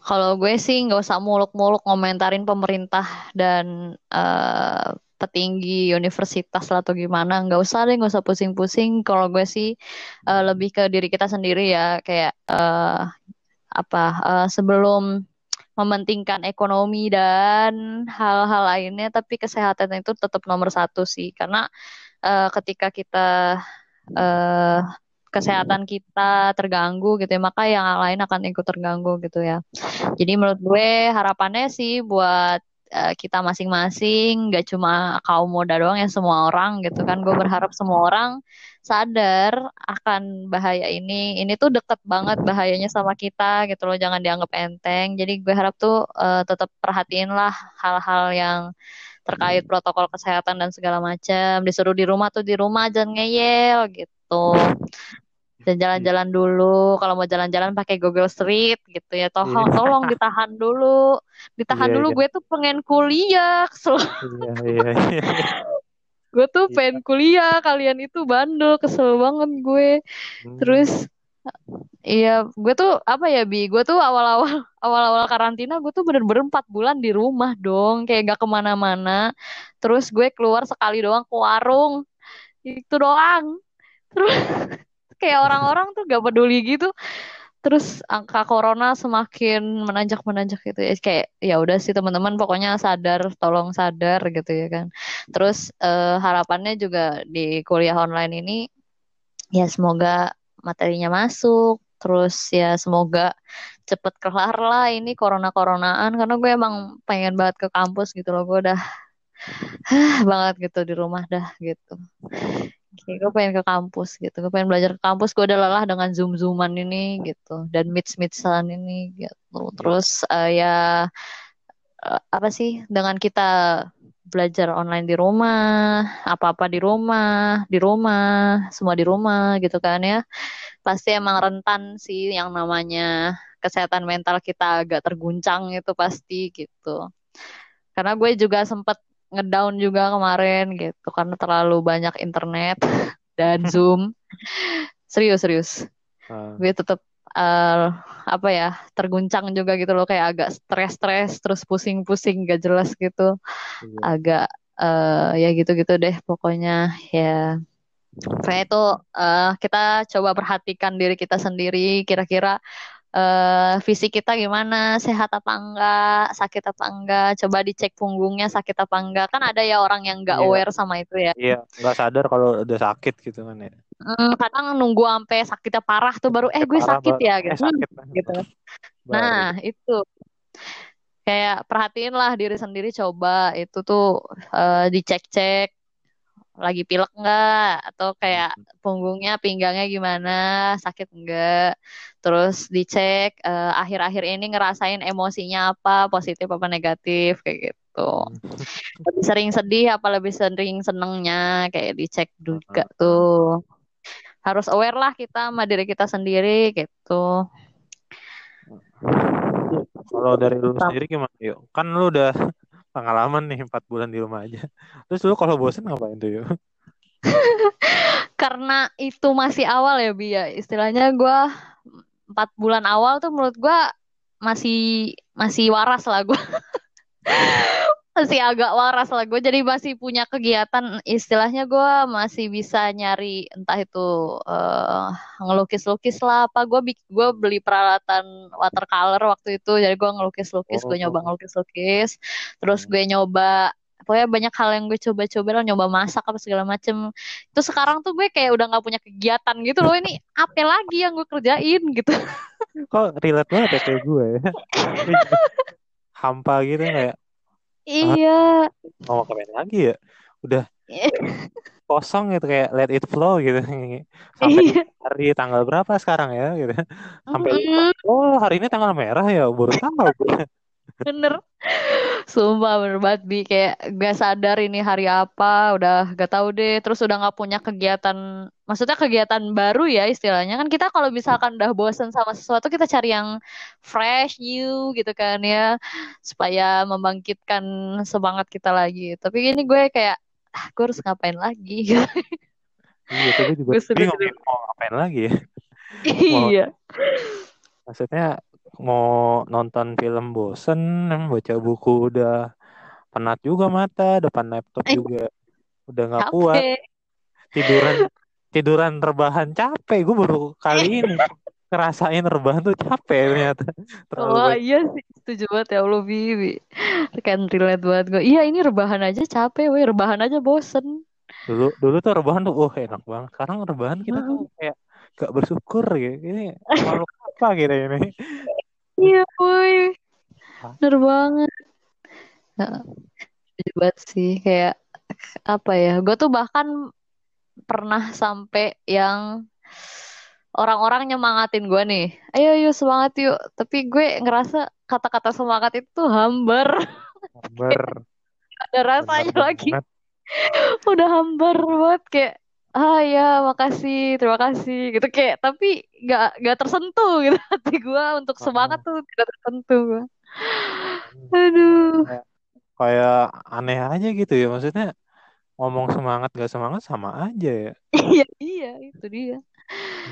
Kalau gue sih nggak usah muluk-muluk ngomentarin pemerintah dan uh, petinggi universitas lah atau gimana, nggak usah deh, nggak usah pusing-pusing. Kalau gue sih uh, lebih ke diri kita sendiri ya, kayak uh, apa uh, sebelum mementingkan ekonomi dan hal-hal lainnya, tapi kesehatan itu tetap nomor satu sih, karena uh, ketika kita uh, kesehatan kita terganggu gitu ya maka yang lain akan ikut terganggu gitu ya jadi menurut gue harapannya sih buat uh, kita masing-masing gak cuma kaum muda doang ya semua orang gitu kan. Gue berharap semua orang sadar akan bahaya ini. Ini tuh deket banget bahayanya sama kita gitu loh jangan dianggap enteng. Jadi gue harap tuh uh, tetap perhatiin lah hal-hal yang terkait protokol kesehatan dan segala macam disuruh di rumah tuh di rumah jangan ngeyel gitu dan jalan-jalan dulu kalau mau jalan-jalan pakai Google Street gitu ya tolong yeah. tolong ditahan dulu ditahan yeah, dulu yeah. gue tuh pengen kuliah kesel yeah, yeah, yeah. gue tuh yeah. pengen kuliah kalian itu bandel kesel banget gue hmm. terus Iya, gue tuh apa ya bi? Gue tuh awal-awal (laughs) awal-awal karantina gue tuh bener-bener empat bulan di rumah dong, kayak gak ke mana-mana. Terus gue keluar sekali doang ke warung, itu doang. Terus kayak orang-orang tuh gak peduli gitu. Terus angka corona semakin menanjak menanjak gitu ya. Kayak ya udah sih teman-teman pokoknya sadar tolong sadar gitu ya kan. Terus uh, harapannya juga di kuliah online ini ya semoga materinya masuk. Terus ya semoga cepet kelar lah ini corona coronaan karena gue emang pengen banget ke kampus gitu loh. Gue udah (sighs) banget gitu di rumah dah gitu Kayak gue pengen ke kampus gitu, gue pengen belajar ke kampus. Gue udah lelah dengan zoom zooman ini gitu dan meet meetsan ini gitu. Terus uh, ya uh, apa sih dengan kita belajar online di rumah, apa-apa di rumah, di rumah, semua di rumah gitu kan ya. Pasti emang rentan sih yang namanya kesehatan mental kita agak terguncang itu pasti gitu. Karena gue juga sempet ngedown juga kemarin gitu karena terlalu banyak internet (laughs) dan (laughs) Zoom. serius serius. Uh. Gue tetap uh, apa ya terguncang juga gitu loh kayak agak stres-stres terus pusing-pusing gak jelas gitu. Iya. Agak uh, ya gitu-gitu deh pokoknya ya. Kayak itu uh, kita coba perhatikan diri kita sendiri kira-kira uh, fisik kita gimana, sehat apa enggak, sakit apa enggak, coba dicek punggungnya sakit apa enggak. Kan ada ya orang yang enggak iya. aware sama itu ya. Iya, enggak sadar kalau udah sakit gitu kan ya. Hmm, kadang nunggu sampai sakitnya parah tuh baru eh gue sakit ya gitu. Eh, sakit. gitu. Nah, itu kayak perhatiin lah diri sendiri coba itu tuh uh, dicek-cek lagi pilek enggak atau kayak hmm. punggungnya pinggangnya gimana? Sakit enggak terus dicek uh, akhir-akhir ini ngerasain emosinya apa? Positif apa negatif? Kayak gitu. Hmm. (laughs) lebih sering sedih apa lebih sering senengnya? Kayak dicek juga hmm. tuh. Harus aware lah kita sama diri kita sendiri gitu. Kalau dari lu sendiri gimana yuk kan lu udah pengalaman nih empat bulan di rumah aja. Terus lu kalau bosen ngapain tuh yuk? (laughs) Karena itu masih awal ya Bi ya. Istilahnya gue empat bulan awal tuh menurut gue masih masih waras lah gue. (laughs) masih agak waras lah. Gue jadi masih punya kegiatan istilahnya gue masih bisa nyari entah itu uh, ngelukis-lukis lah apa. Gue gue beli peralatan watercolor waktu itu. Jadi gue ngelukis-lukis gue nyoba oh. ngelukis-lukis. Terus gue nyoba pokoknya banyak hal yang gue coba-coba lah. Nyoba masak apa segala macem. Itu sekarang tuh gue kayak udah nggak punya kegiatan gitu loh. Ini apa lagi yang gue kerjain gitu. Kok relate banget ya kayak gue ya? (laughs) Hampa gitu kayak Iya. mau ke mana lagi ya? Udah (laughs) kosong gitu kayak let it flow gitu. (laughs) Sampai iya. hari tanggal berapa sekarang ya gitu. Sampai mm. oh hari ini tanggal merah ya baru tahu. (laughs) Bener. Sumpah bener banget Bi kayak gak sadar ini hari apa, udah gak tahu deh. Terus udah gak punya kegiatan, maksudnya kegiatan baru ya istilahnya kan kita kalau misalkan udah bosan sama sesuatu kita cari yang fresh, new gitu kan ya, supaya membangkitkan semangat kita lagi. Tapi ini gue kayak ah, gue harus ngapain lagi? (laughs) iya, tapi juga bingung mau ngapain lagi ya. (laughs) Iya. Maksudnya mau nonton film bosen baca buku udah penat juga mata depan laptop eh, juga udah nggak kuat. Tiduran tiduran rebahan capek. Gue baru kali ini ngerasain rebahan tuh capek ternyata. Terlalu oh iya sih. Setuju banget ya Allah Bibi kan relate banget gue iya ini rebahan aja capek weh. Rebahan aja bosen. Dulu dulu tuh rebahan tuh oh enak banget. Sekarang rebahan kita tuh kayak gak bersyukur gitu ini malu apa gitu ini Iya, boy. Bener banget. Nah, sih kayak apa ya? Gue tuh bahkan pernah sampai yang orang-orang nyemangatin gue nih. Ayo, ayo semangat yuk. Tapi gue ngerasa kata-kata semangat itu hambar. Hambar. (laughs) Ada rasanya lagi. (laughs) Udah hambar banget kayak ah ya makasih terima kasih gitu. Kayak tapi nggak nggak tersentuh gitu (laughs) hati gue untuk semangat tuh tidak tersentuh gue aduh. kayak, kayak aneh aja gitu ya maksudnya ngomong semangat gak semangat sama aja ya. (laughs) Iya iya itu dia.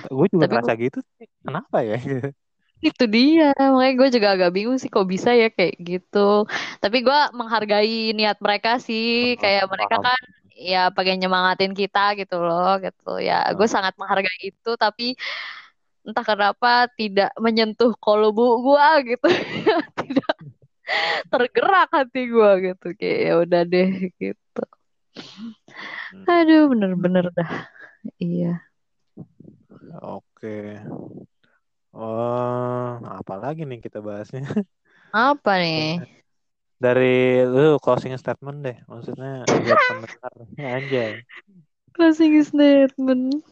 Gue juga tapi ngerasa gitu kenapa ya? (laughs) Itu dia makanya gue juga agak bingung sih kok bisa ya kayak gitu. Tapi gue menghargai niat mereka sih kayak mereka kan ya pengen nyemangatin kita gitu loh gitu. Ya gue sangat menghargai itu tapi entah kenapa tidak menyentuh kolbu gue gitu. (laughs) Tidak tergerak hati gue gitu kayak ya udah deh gitu. Hmm. aduh bener-bener dah. Iya. Oke. Oh apa lagi nih kita bahasnya? Apa nih (laughs) dari lu closing statement deh maksudnya buat (laughs) pendengar. Anjay. Closing statement.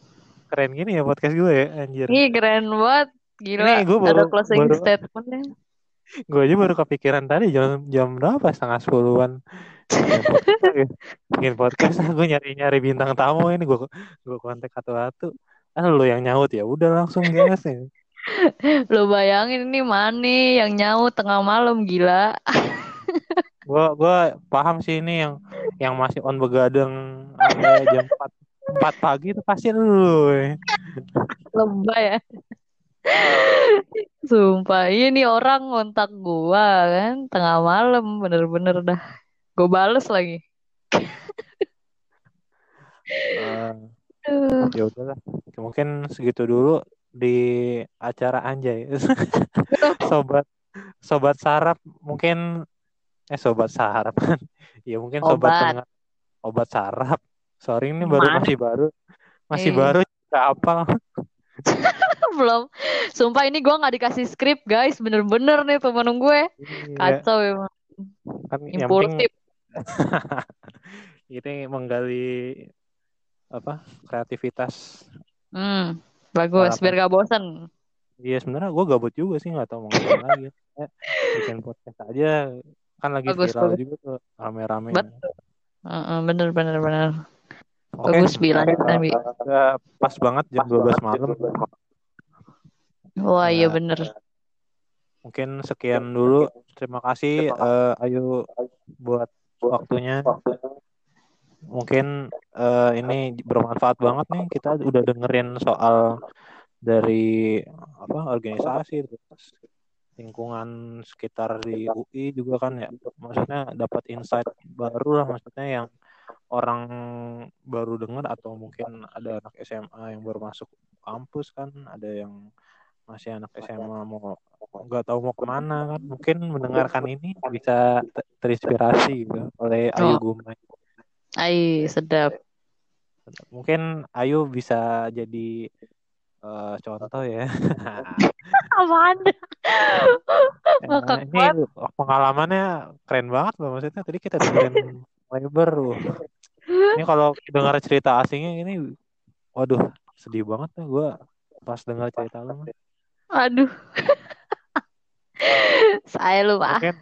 Keren gini ya podcast gue ya anjir. Iya keren banget. Gila Ini gue baru, ada closing baru, statementnya. Gue aja baru kepikiran tadi jam jam berapa? Setengah sepuluhan. Bikin podcast (laughs) gue nyari nyari bintang tamu ini gue gue kontak satu satu ah lu yang nyaut ya udah langsung gas ya. (laughs) Lo bayangin ini Mane yang nyaut tengah malam gila. Gua gua paham sih ini yang yang masih on begadang sampai jam (laughs) 4 4 pagi itu pasti lu. Lebay ya. Sumpah, ini orang ngontak gua kan tengah malam bener-bener dah. Gue bales lagi. Eh, ya udahlah. Mungkin segitu dulu di acara Anjay. (laughs) sobat sobat sarap mungkin eh sobat sarap (laughs) ya mungkin sobat Obat. pendengar obat sarap. Sorry ini baru Mana? masih baru. Masih Iya. baru nggak apal. (laughs) Belum. Sumpah ini gua nggak dikasih skrip guys. Bener-bener nih temen gue. Iya, Kacau emang. kan Impulsif. (laughs) ini menggali apa kreativitas Hmm, bagus. Harapan. Biar gak bosen. Iya sebenarnya gue gabut juga sih nggak tahu mau ngapain lagi. Ya, bikin podcast aja kan lagi Bagus, viral bagus. juga tuh rame-rame. Betul. Heeh, bener, bener, bener. Oke, Bagus, Bi. Lanjutan, Bi. udah pas banget jam 12 malam. Wah, iya Ya. bener. Mungkin sekian dulu. Terima kasih eh, Ayu buat waktunya. Mungkin eh, ini bermanfaat banget nih. Kita udah dengerin soal dari apa organisasi terus lingkungan sekitar di UI juga kan ya. Maksudnya dapat insight baru lah maksudnya yang orang baru dengar atau mungkin ada anak SMA yang baru masuk kampus kan, ada yang masih anak SMA mau nggak tahu mau ke mana kan mungkin mendengarkan ini bisa te- terinspirasi gitu oleh Ayu Oh. Gumai Ai, sedap. mungkin Ayu bisa jadi eh, contoh ya (laughs) Apaan? (laughs) Eh, Ngakak ini pengalamannya keren banget loh maksudnya tadi kita dengerin (laughs) lebar loh ini kalau dengar cerita asingnya ini waduh sedih banget tuh gue pas dengar cerita mah. Aduh. Saya lupa. mungkin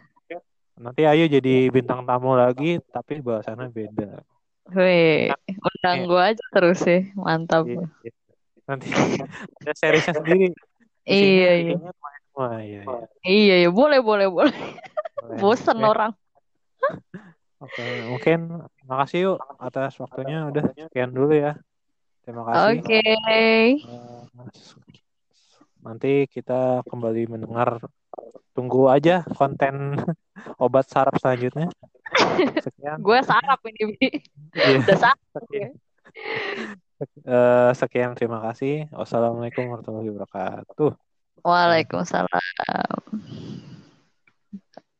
nanti Ayu jadi bintang tamu lagi tapi bahasannya beda Wih, undang Iya. gua aja terus sih. Mantap. Iya, iya. Nanti (laughs) ada seriesnya sendiri Iya, iya. Semua iya, iya. Iya, iya. Boleh, boleh, boleh. Boleh. Bosen Oke. orang. Oke, mungkin makasih yuk atas waktunya udah sekian dulu ya. Terima kasih. Oke. Eh, nanti kita kembali mendengar. Tunggu aja konten (laughs) obat saraf selanjutnya. (laughs) Sekian. Gue sarap ini, Bi. Iya. Udah sarap. Sekian. Eh, sekian terima kasih. Wassalamualaikum warahmatullahi wabarakatuh. Waalaikumsalam.